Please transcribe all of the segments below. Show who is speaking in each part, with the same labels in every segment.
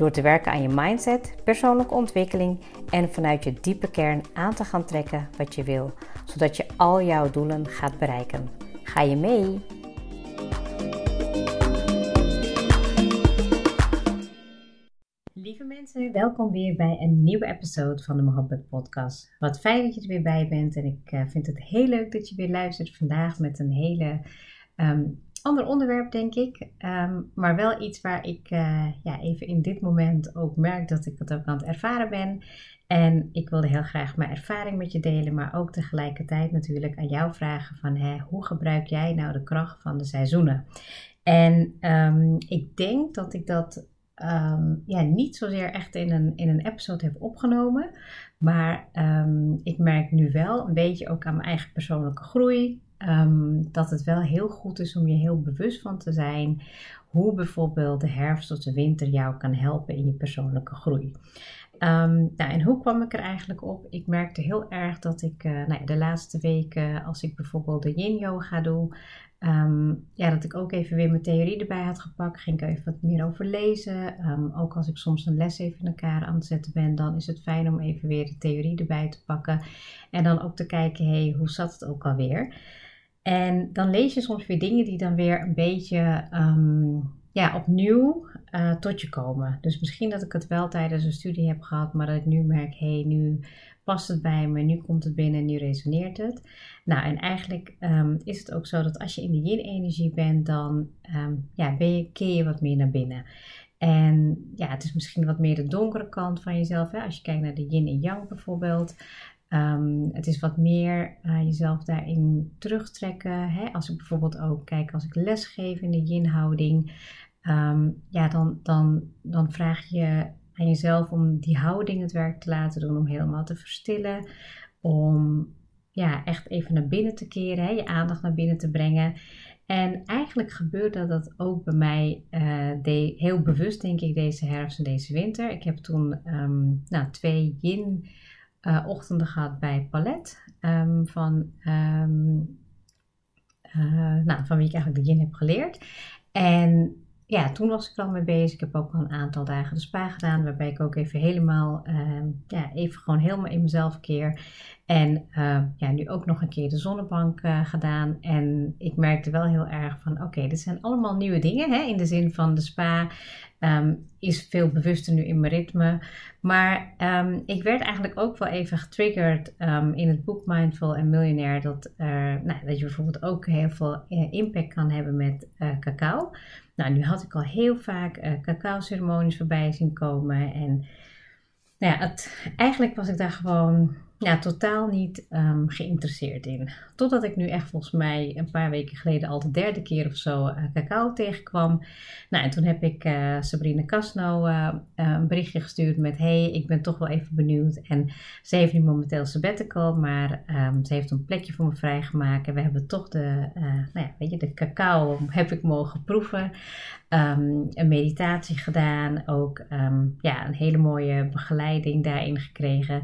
Speaker 1: Door te werken aan je mindset, persoonlijke ontwikkeling en vanuit je diepe kern aan te gaan trekken wat je wil, zodat je al jouw doelen gaat bereiken. Ga je mee? Lieve mensen, welkom weer bij een nieuwe episode van de Mohabbat Podcast. Wat fijn dat je er weer bij bent en ik eh, vind het heel leuk dat je weer luistert vandaag met een hele ehm, ander onderwerp, denk ik. Ehm, maar wel iets waar ik uh, ja, even in dit moment ook merk dat ik het ook aan het ervaren ben. En ik wilde heel graag mijn ervaring met je delen, maar ook tegelijkertijd natuurlijk aan jou vragen van hè, hoe gebruik jij nou de kracht van de seizoenen? En um, ik denk dat ik dat um, ja, niet zozeer echt in een, in een episode heb opgenomen. Maar ik merk nu wel een beetje ook aan mijn eigen persoonlijke groei. Um, dat het wel heel goed is om je heel bewust van te zijn hoe bijvoorbeeld de herfst of de winter jou kan helpen in je persoonlijke groei. Um, nou, en hoe kwam ik er eigenlijk op? Ik merkte heel erg dat ik uh, nou ja, de laatste weken, als ik bijvoorbeeld de yin yoga doe, um, ja, dat ik ook even weer mijn theorie erbij had gepakt. Ging ik even wat meer over lezen. Ook als ik soms een les even in elkaar aan het zetten ben, dan is het fijn om even weer de theorie erbij te pakken. En dan ook te kijken, hey, hoe zat het ook alweer? En dan lees je soms weer dingen die dan weer een beetje um, ja, opnieuw uh, tot je komen. Dus misschien dat ik het wel tijdens een studie heb gehad, maar dat ik nu merk, hé, hey, nu past het bij me, nu komt het binnen, nu resoneert het. Nou, en eigenlijk um, is het ook zo dat als je in de yin-energie bent, dan um, ja, ben je, keer je wat meer naar binnen. En ja, het is misschien wat meer de donkere kant van jezelf. Hè? Als je kijkt naar de yin en yang bijvoorbeeld. Um, het is wat meer uh, jezelf daarin terugtrekken. Hè? Als ik bijvoorbeeld ook kijk, als ik les geef in de yin-houding, um, ja, dan, dan, dan vraag je aan jezelf om die houding het werk te laten doen, om helemaal te verstillen, om ja, echt even naar binnen te keren, hè? je aandacht naar binnen te brengen. En eigenlijk gebeurde dat ook bij mij uh, de, heel bewust, denk ik, deze herfst en deze winter. Ik heb toen um, nou, twee yin uh, ochtenden gehad bij Palet. Um, van, um, uh, nou, van wie ik eigenlijk de yin heb geleerd. En ja, toen was ik al mee bezig. Ik heb ook al een aantal dagen de spa gedaan, waarbij ik ook even helemaal, uh, ja, even gewoon helemaal in mezelf keer. En uh, ja, nu ook nog een keer de zonnebank gedaan. En ik merkte wel heel erg van, oké, dit zijn allemaal nieuwe dingen. Hè? In de zin van de spa um, is veel bewuster nu in mijn ritme. Maar um, ik werd eigenlijk ook wel even getriggerd um, in het boek Mindful en Millionaire. Dat, nou, dat je bijvoorbeeld ook heel veel impact kan hebben met cacao. Nou, nu had ik al heel vaak uh, cacao-ceremonies voorbij zien komen. En nou ja, het, eigenlijk was ik daar gewoon ja, totaal niet um, geïnteresseerd in. Totdat ik nu echt volgens mij een paar weken geleden al de derde keer of zo uh, cacao tegenkwam. Nou, en toen heb ik uh, Sabrina Casno uh, een berichtje gestuurd met: Hey, ik ben toch wel even benieuwd. En ze heeft nu momenteel sabbatical, maar um, ze heeft een plekje voor me vrijgemaakt. En we hebben toch de, nou ja, weet je, de cacao heb ik mogen proeven. Um, een meditatie gedaan, ook ja, een hele mooie begeleiding daarin gekregen.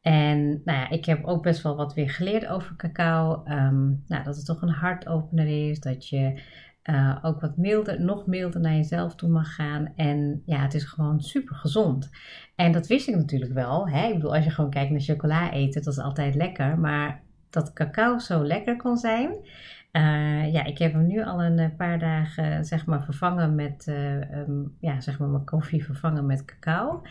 Speaker 1: En nou ja, ik heb ook best wel wat weer geleerd over cacao. Um, nou, dat het toch een hartopener is. Dat je uh, ook wat milder, nog milder naar jezelf toe mag gaan. En ja, het is gewoon super gezond. En dat wist ik natuurlijk wel. Hè? Ik bedoel, als je gewoon kijkt naar chocola eten, dat is altijd lekker. Maar dat cacao zo lekker kon zijn. Uh, ja, ik heb hem nu al een paar dagen zeg maar vervangen met, um, ja, zeg maar mijn koffie vervangen met cacao.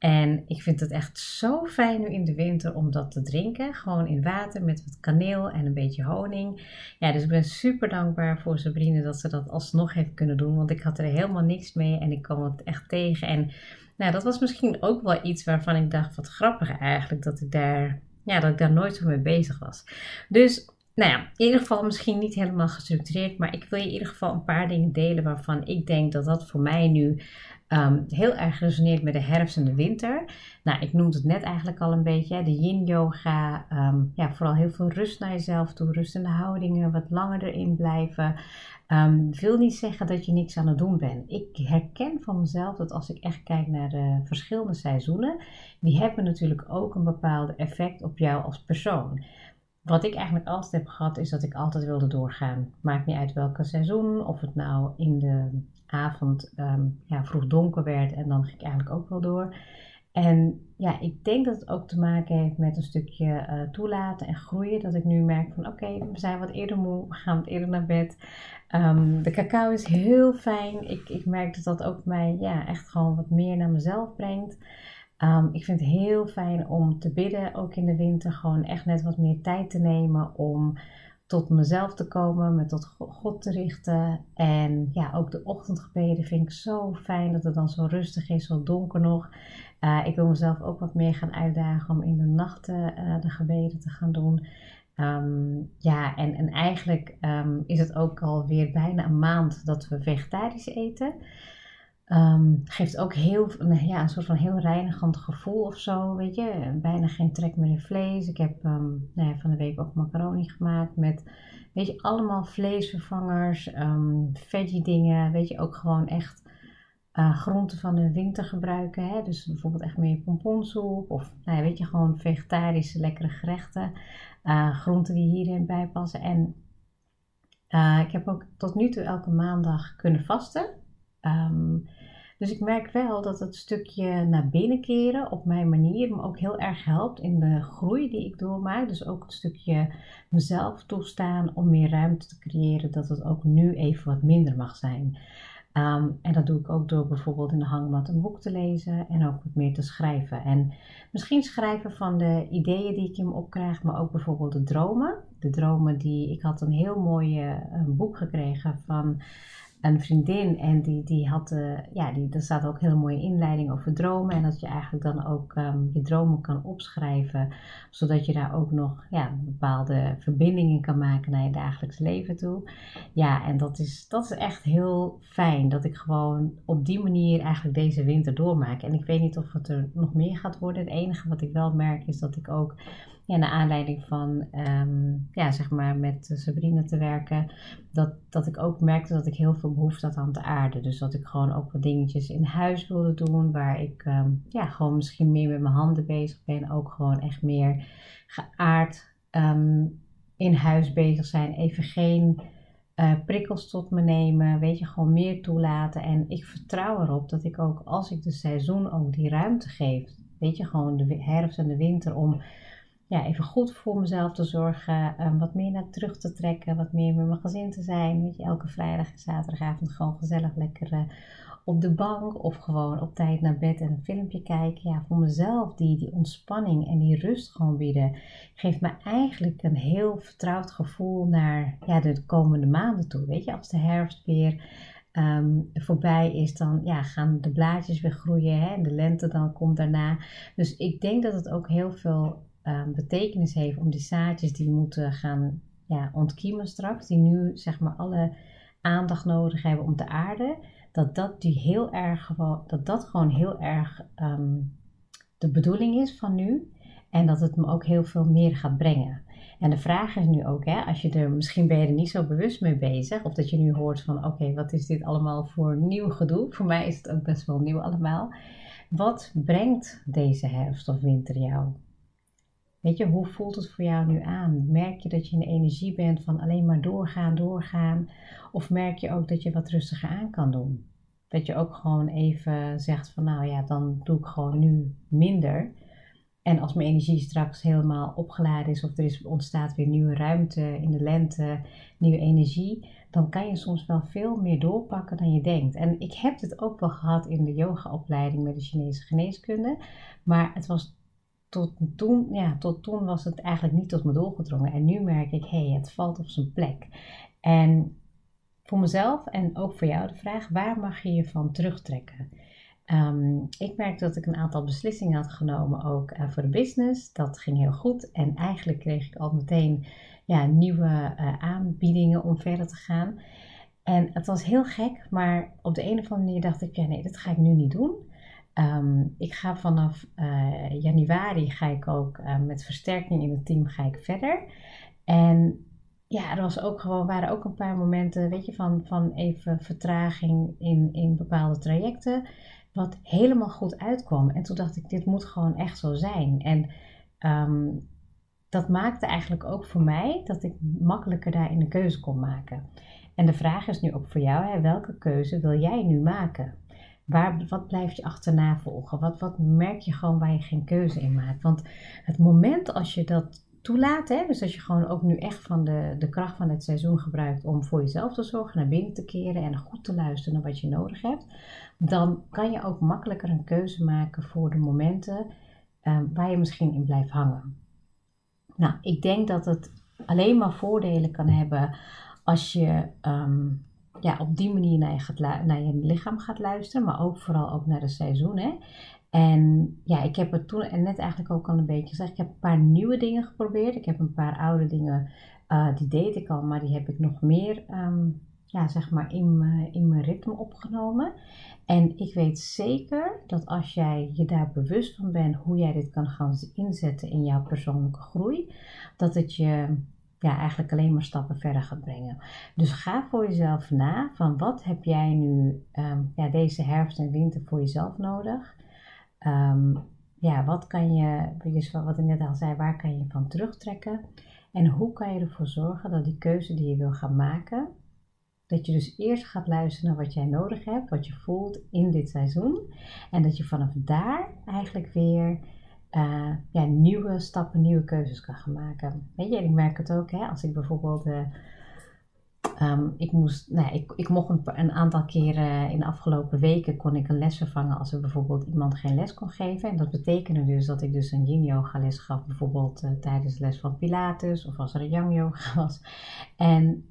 Speaker 1: En ik vind het echt zo fijn nu in de winter om dat te drinken. Gewoon in water met wat kaneel en een beetje honing. Ja, dus ik ben super dankbaar voor Sabrine dat ze dat alsnog heeft kunnen doen. Want ik had er helemaal niks mee en ik kwam het echt tegen. En nou, dat was misschien ook wel iets waarvan ik dacht, wat grappig eigenlijk, dat ik daar, ja, dat ik daar nooit zo mee bezig was. Dus nou ja, in ieder geval misschien niet helemaal gestructureerd, maar ik wil je in ieder geval een paar dingen delen waarvan ik denk dat dat voor mij nu um, heel erg resoneert met de herfst en de winter. Nou, ik noemde het net eigenlijk al een beetje, de yin yoga, ehm, ja, vooral heel veel rust naar jezelf toe, rustende houdingen, wat langer erin blijven. Um, wil niet zeggen dat je niks aan het doen bent. Ik herken van mezelf dat als ik echt kijk naar de verschillende seizoenen, die hebben natuurlijk ook een bepaald effect op jou als persoon. Wat ik eigenlijk altijd heb gehad, is dat ik altijd wilde doorgaan. Maakt niet uit welke seizoen, of het nou in de avond ehm, ja, vroeg donker werd en dan ging ik eigenlijk ook wel door. En ja, ik denk dat het ook te maken heeft met een stukje uh, toelaten en groeien. Dat ik nu merk van oké, we zijn wat eerder moe, we gaan wat eerder naar bed. Um, de cacao is heel fijn. Ik, ik merk dat dat ook mij ja, echt gewoon wat meer naar mezelf brengt. Um, ik vind het heel fijn om te bidden, ook in de winter. Gewoon echt net wat meer tijd te nemen om tot mezelf te komen, me tot God te richten. En ja, ook de ochtendgebeden vind ik zo fijn dat het dan zo rustig is, zo donker nog. Uh, ik wil mezelf ook wat meer gaan uitdagen om in de nachten uh, de gebeden te gaan doen. Um, ja, en, en eigenlijk um, is het ook alweer bijna een maand dat we vegetarisch eten. Um, geeft ook heel, ja, een soort van heel reinigend gevoel of zo, weet je. Bijna geen trek meer in vlees. Ik heb um, nou ja, van de week ook macaroni gemaakt met, weet je, allemaal vleesvervangers, um, veggie dingen. Weet je, ook gewoon echt uh, groenten van de winter gebruiken. Hè? Dus bijvoorbeeld echt meer pomponsoep of, nou ja, weet je, gewoon vegetarische lekkere gerechten. Uh, groenten die hierin bijpassen. En uh, ik heb ook tot nu toe elke maandag kunnen vasten. Um, dus ik merk wel dat het stukje naar binnen keren op mijn manier me ook heel erg helpt in de groei die ik doormaak. Dus ook het stukje mezelf toestaan om meer ruimte te creëren dat het ook nu even wat minder mag zijn. Um, en dat doe ik ook door bijvoorbeeld in de hangmat een boek te lezen en ook wat meer te schrijven. En misschien schrijven van de ideeën die ik in me opkrijg, maar ook bijvoorbeeld de dromen. De dromen die ik had een heel mooi uh, boek gekregen van een vriendin en die, die had, uh, ja, die, er staat ook hele mooie inleiding over dromen. En dat je eigenlijk dan ook um, je dromen kan opschrijven, zodat je daar ook nog ja, bepaalde verbindingen kan maken naar je dagelijks leven toe. Ja, en dat is, dat is echt heel fijn dat ik gewoon op die manier eigenlijk deze winter doormaak. En ik weet niet of het er nog meer gaat worden. Het enige wat ik wel merk is dat ik ook ja, naar aanleiding van um, ja, zeg maar met Sabrina te werken, dat, dat ik ook merkte dat ik heel veel behoefte had aan de aarde. Dus dat ik gewoon ook wat dingetjes in huis wilde doen, waar ik um, ja, gewoon misschien meer met mijn handen bezig ben. Ook gewoon echt meer geaard um, in huis bezig zijn. Even geen uh, prikkels tot me nemen, weet je, gewoon meer toelaten. En ik vertrouw erop dat ik ook, als ik de seizoen ook die ruimte geef, weet je, gewoon de herfst en de winter om ja, even goed voor mezelf te zorgen. Um, wat meer naar terug te trekken. Wat meer met mijn gezin te zijn. Weet je, elke vrijdag en zaterdagavond gewoon gezellig lekker uh, op de bank. Of gewoon op tijd naar bed en een filmpje kijken. Ja, voor mezelf die, die ontspanning en die rust gewoon bieden. Geeft me eigenlijk een heel vertrouwd gevoel naar ja, de komende maanden toe. Weet je, als de herfst weer... Um, voorbij is, dan ja, gaan de blaadjes weer groeien. Hè? En de lente dan komt daarna. Dus ik denk dat het ook heel veel um, betekenis heeft om die zaadjes die moeten gaan ja, ontkiemen straks, die nu zeg maar alle aandacht nodig hebben om te aarden, dat dat, die heel erg, dat, dat gewoon heel erg um, de bedoeling is van nu en dat het me ook heel veel meer gaat brengen. En de vraag is nu ook, hè, als je er misschien ben je er niet zo bewust mee bezig, of dat je nu hoort van oké, wat is dit allemaal voor nieuw gedoe? Voor mij is het ook best wel nieuw allemaal. Wat brengt deze herfst of winter jou? Weet je, hoe voelt het voor jou nu aan? Merk je dat je in de energie bent van alleen maar doorgaan, doorgaan? Of merk je ook dat je wat rustiger aan kan doen? Dat je ook gewoon even zegt van nou ja, dan doe ik gewoon nu minder. En als mijn energie straks helemaal opgeladen is of er is, ontstaat weer nieuwe ruimte in de lente, nieuwe energie, dan kan je soms wel veel meer doorpakken dan je denkt. En ik heb het ook wel gehad in de yogaopleiding met de Chinese geneeskunde, maar het was tot toen, ja, tot toen was het eigenlijk niet tot me doorgedrongen. En nu merk ik, hé, hey, het valt op zijn plek. En voor mezelf en ook voor jou de vraag, waar mag je je van terugtrekken? Um, ik merkte dat ik een aantal beslissingen had genomen ook uh, voor de business. Dat ging heel goed. En eigenlijk kreeg ik al meteen ja, nieuwe aanbiedingen om verder te gaan. En het was heel gek, maar op de een of andere manier dacht ik, ja nee, dat ga ik nu niet doen. Ehm, ik ga vanaf januari ga ik ook met versterking in het team ga ik verder. En ja, er was ook gewoon, waren ook een paar momenten, weet je, van, van even vertraging in, in bepaalde trajecten, wat helemaal goed uitkwam. En toen dacht ik, dit moet gewoon echt zo zijn. En ehm, dat maakte eigenlijk ook voor mij dat ik makkelijker daarin een keuze kon maken. En de vraag is nu ook voor jou, hè, welke keuze wil jij nu maken? Waar, wat blijf je achterna volgen? Wat, wat merk je gewoon waar je geen keuze in maakt? Want het moment als je dat toelaat. Hè? Dus als je gewoon ook nu echt van de, de kracht van het seizoen gebruikt om voor jezelf te zorgen, naar binnen te keren en goed te luisteren naar wat je nodig hebt, dan kan je ook makkelijker een keuze maken voor de momenten um, waar je misschien in blijft hangen. Nou, ik denk dat het alleen maar voordelen kan hebben als je um, ja, op die manier naar je, naar je lichaam gaat luisteren, maar ook vooral ook naar de seizoen. Hè? En ja, ik heb het toen en net eigenlijk ook al een beetje gezegd. Ik heb een paar nieuwe dingen geprobeerd. Ik heb een paar oude dingen, uh, die deed ik al, maar die heb ik nog meer um, ja, zeg maar in, in mijn ritme opgenomen. En ik weet zeker dat als jij je daar bewust van bent hoe jij dit kan gaan inzetten in jouw persoonlijke groei, dat het je ja, eigenlijk alleen maar stappen verder gaat brengen. Dus ga voor jezelf na van wat heb jij nu um, ja, deze herfst en winter voor jezelf nodig? Um, ja, wat kan je, dus wat ik net al zei, waar kan je van terugtrekken? En hoe kan je ervoor zorgen dat die keuze die je wil gaan maken, dat je dus eerst gaat luisteren naar wat jij nodig hebt, wat je voelt in dit seizoen. En dat je vanaf daar eigenlijk weer uh, ja, nieuwe stappen, nieuwe keuzes kan gaan maken. Weet je, ik merk het ook, hè, als ik bijvoorbeeld uh, Ehm, ik, moest, nou, ik, ik mocht een, een, aantal keren in de afgelopen weken kon ik een les vervangen als er bijvoorbeeld iemand geen les kon geven. En dat betekende dus dat ik dus een yin yoga les gaf, bijvoorbeeld tijdens de les van Pilates of als er een yang yoga was. En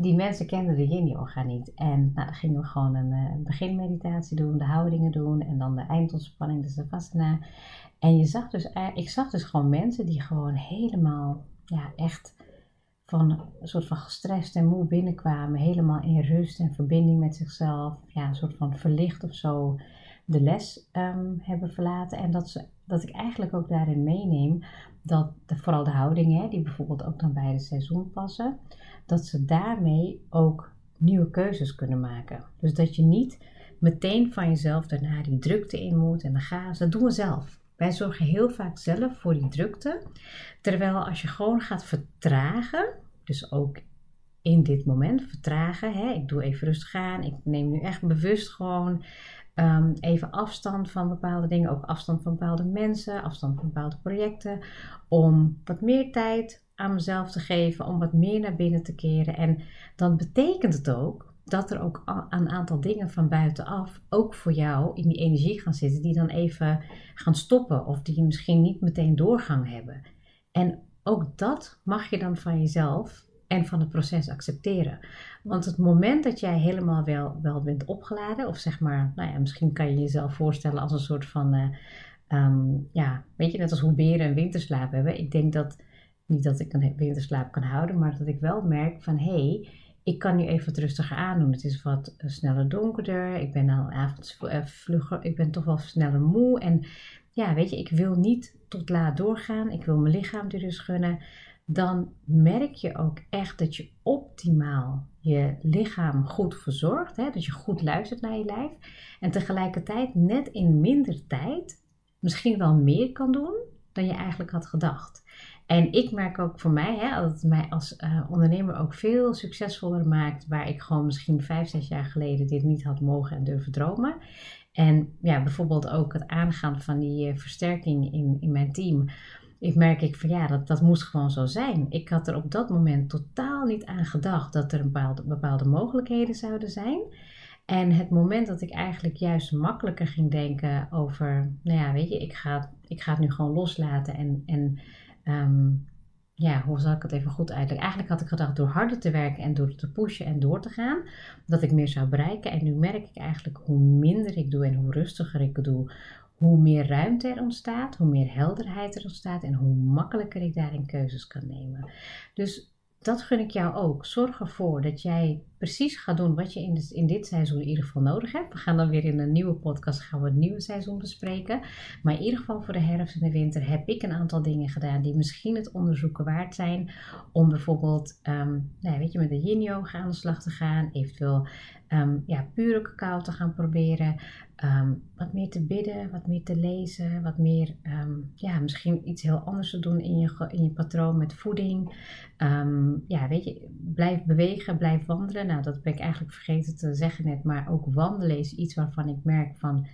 Speaker 1: die mensen kenden de yin yoga niet. En nou, gingen we gewoon een uh, beginmeditatie doen, de houdingen doen en dan de eindontspanning, de savasana. En je zag dus, ik zag dus gewoon mensen die gewoon helemaal, ja, echt van een soort van gestrest en moe binnenkwamen, helemaal in rust en verbinding met zichzelf, ja, een soort van verlicht of zo de les um, hebben verlaten. En dat, ze, dat ik eigenlijk ook daarin meeneem dat de, vooral de houdingen, die bijvoorbeeld ook dan bij het seizoen passen, dat ze daarmee ook nieuwe keuzes kunnen maken. Dus dat je niet meteen van jezelf daarna die drukte in moet en dan gaan ze. Dat doen we zelf. Wij zorgen heel vaak zelf voor die drukte. Terwijl als je gewoon gaat vertragen, dus ook in dit moment vertragen, hè, ik doe even rustig aan, ik neem nu echt bewust gewoon um, even afstand van bepaalde dingen, ook afstand van bepaalde mensen, afstand van bepaalde projecten, om wat meer tijd aan mezelf te geven, om wat meer naar binnen te keren. En dan betekent het ook dat er ook een aantal dingen van buitenaf ook voor jou in die energie gaan zitten, die dan even gaan stoppen of die misschien niet meteen doorgang hebben. En ook dat mag je dan van jezelf en van het proces accepteren. Want het moment dat jij helemaal wel, wel bent opgeladen, of zeg maar, nou ja, misschien kan je jezelf voorstellen als een soort van, uh, um, ja, weet je, net als hoe beren een winterslaap hebben. Ik denk dat, niet dat ik een winterslaap kan houden, maar dat ik wel merk van, hé, hey, ik kan nu even wat rustiger aandoen. Het is wat eh, sneller donkerder. Ik ben al avonds eh, vlugger. Ik ben toch wel sneller moe. En ja, weet je, ik wil niet tot laat doorgaan. Ik wil mijn lichaam de rust gunnen. Dan merk je ook echt dat je optimaal je lichaam goed verzorgt. Hè? Dat je goed luistert naar je lijf. En tegelijkertijd net in minder tijd misschien wel meer kan doen dan je eigenlijk had gedacht. En ik merk ook voor mij hè, dat het mij als uh, ondernemer ook veel succesvoller maakt. Waar ik gewoon misschien vijf, zes jaar geleden dit niet had mogen en durven dromen. En ja, bijvoorbeeld ook het aangaan van die uh, versterking in, in mijn team. Ik merk ik van ja, dat, dat moest gewoon zo zijn. Ik had er op dat moment totaal niet aan gedacht dat er een bepaalde, bepaalde mogelijkheden zouden zijn. En het moment dat ik eigenlijk juist makkelijker ging denken over, nou ja, weet je, ik ga, ik ga het nu gewoon loslaten en, en Ehm, ja, hoe zal ik het even goed uitleggen? Eigenlijk had ik gedacht door harder te werken en door te pushen en door te gaan, dat ik meer zou bereiken. En nu merk ik eigenlijk hoe minder ik doe en hoe rustiger ik doe, hoe meer ruimte er ontstaat, hoe meer helderheid er ontstaat en hoe makkelijker ik daarin keuzes kan nemen. Dus dat gun ik jou ook. Zorg ervoor dat jij precies gaat doen wat je in, in dit seizoen in ieder geval nodig hebt. We gaan dan weer in een nieuwe podcast gaan we het nieuwe seizoen bespreken. Maar in ieder geval voor de herfst en de winter heb ik een aantal dingen gedaan die misschien het onderzoeken waard zijn. Om bijvoorbeeld, um, nou ja, weet je, met de yin yoga aan de slag te gaan. Eventueel um, ja, pure cacao te gaan proberen. Ehm, wat meer te bidden, wat meer te lezen, wat meer, ehm, ja, misschien iets heel anders te doen in je, in je patroon met voeding. ja, weet je, blijf bewegen, blijf wandelen. Nou, dat ben ik eigenlijk vergeten te zeggen net, maar ook wandelen is iets waarvan ik merk van,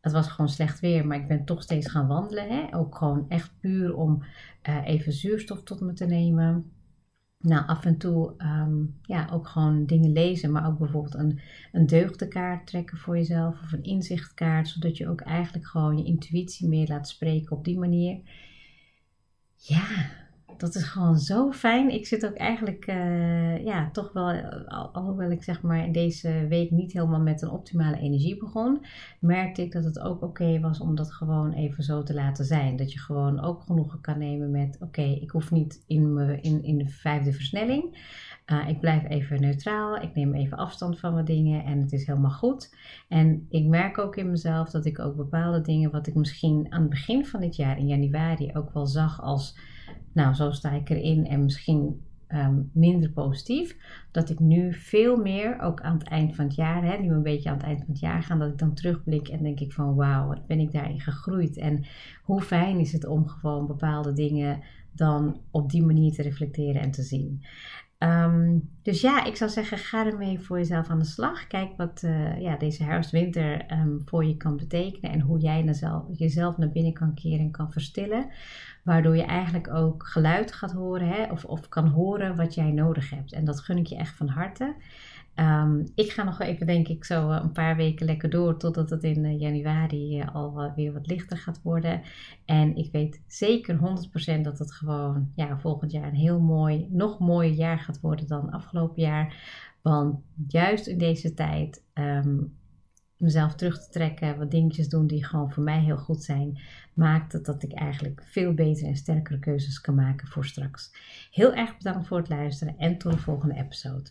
Speaker 1: het was gewoon slecht weer, maar ik ben toch steeds gaan wandelen. Hè? Ook gewoon echt puur om uh, even zuurstof tot me te nemen nou, af en toe ehm, ja, ook gewoon dingen lezen, maar ook bijvoorbeeld een, een deugdekaart trekken voor jezelf of een inzichtkaart, zodat je ook eigenlijk gewoon je intuïtie meer laat spreken op die manier. Ja, dat is gewoon zo fijn. Ik zit ook eigenlijk, uh, ja, toch wel, alhoewel ik zeg maar in deze week niet helemaal met een optimale energie begon, merkte ik dat het ook oké was om dat gewoon even zo te laten zijn. Dat je gewoon ook genoegen kan nemen met, oké, ik hoef niet in, me, in, in de vijfde versnelling. Uh, ik blijf even neutraal, ik neem even afstand van wat dingen en het is helemaal goed. En ik merk ook in mezelf dat ik ook bepaalde dingen, wat ik misschien aan het begin van dit jaar in januari ook wel zag als nou, zo sta ik erin en misschien ehm, minder positief. Dat ik nu veel meer, ook aan het eind van het jaar, hè, nu een beetje aan het eind van het jaar gaan, dat ik dan terugblik en denk ik van wauw, wat ben ik daarin gegroeid. En hoe fijn is het om gewoon bepaalde dingen dan op die manier te reflecteren en te zien. Ehm, dus ja, ik zou zeggen, ga ermee voor jezelf aan de slag. Kijk wat uh, ja, deze herfst-winter um, voor je kan betekenen en hoe jij jezelf, jezelf naar binnen kan keren en kan verstillen. Waardoor je eigenlijk ook geluid gaat horen hè, of, of kan horen wat jij nodig hebt. En dat gun ik je echt van harte. Um, ik ga nog even, denk ik, zo eh, een paar weken lekker door totdat het in uh, januari uh, al weer wat lichter gaat worden. En ik weet zeker 100% dat het gewoon ja, volgend jaar een heel mooi, nog mooier jaar gaat worden dan afgelopen jaar. Want juist in deze tijd um, mezelf terug te trekken, wat dingetjes doen die gewoon voor mij heel goed zijn, maakt het dat ik eigenlijk veel betere en sterkere keuzes kan maken voor straks. Heel erg bedankt voor het luisteren en tot de volgende episode.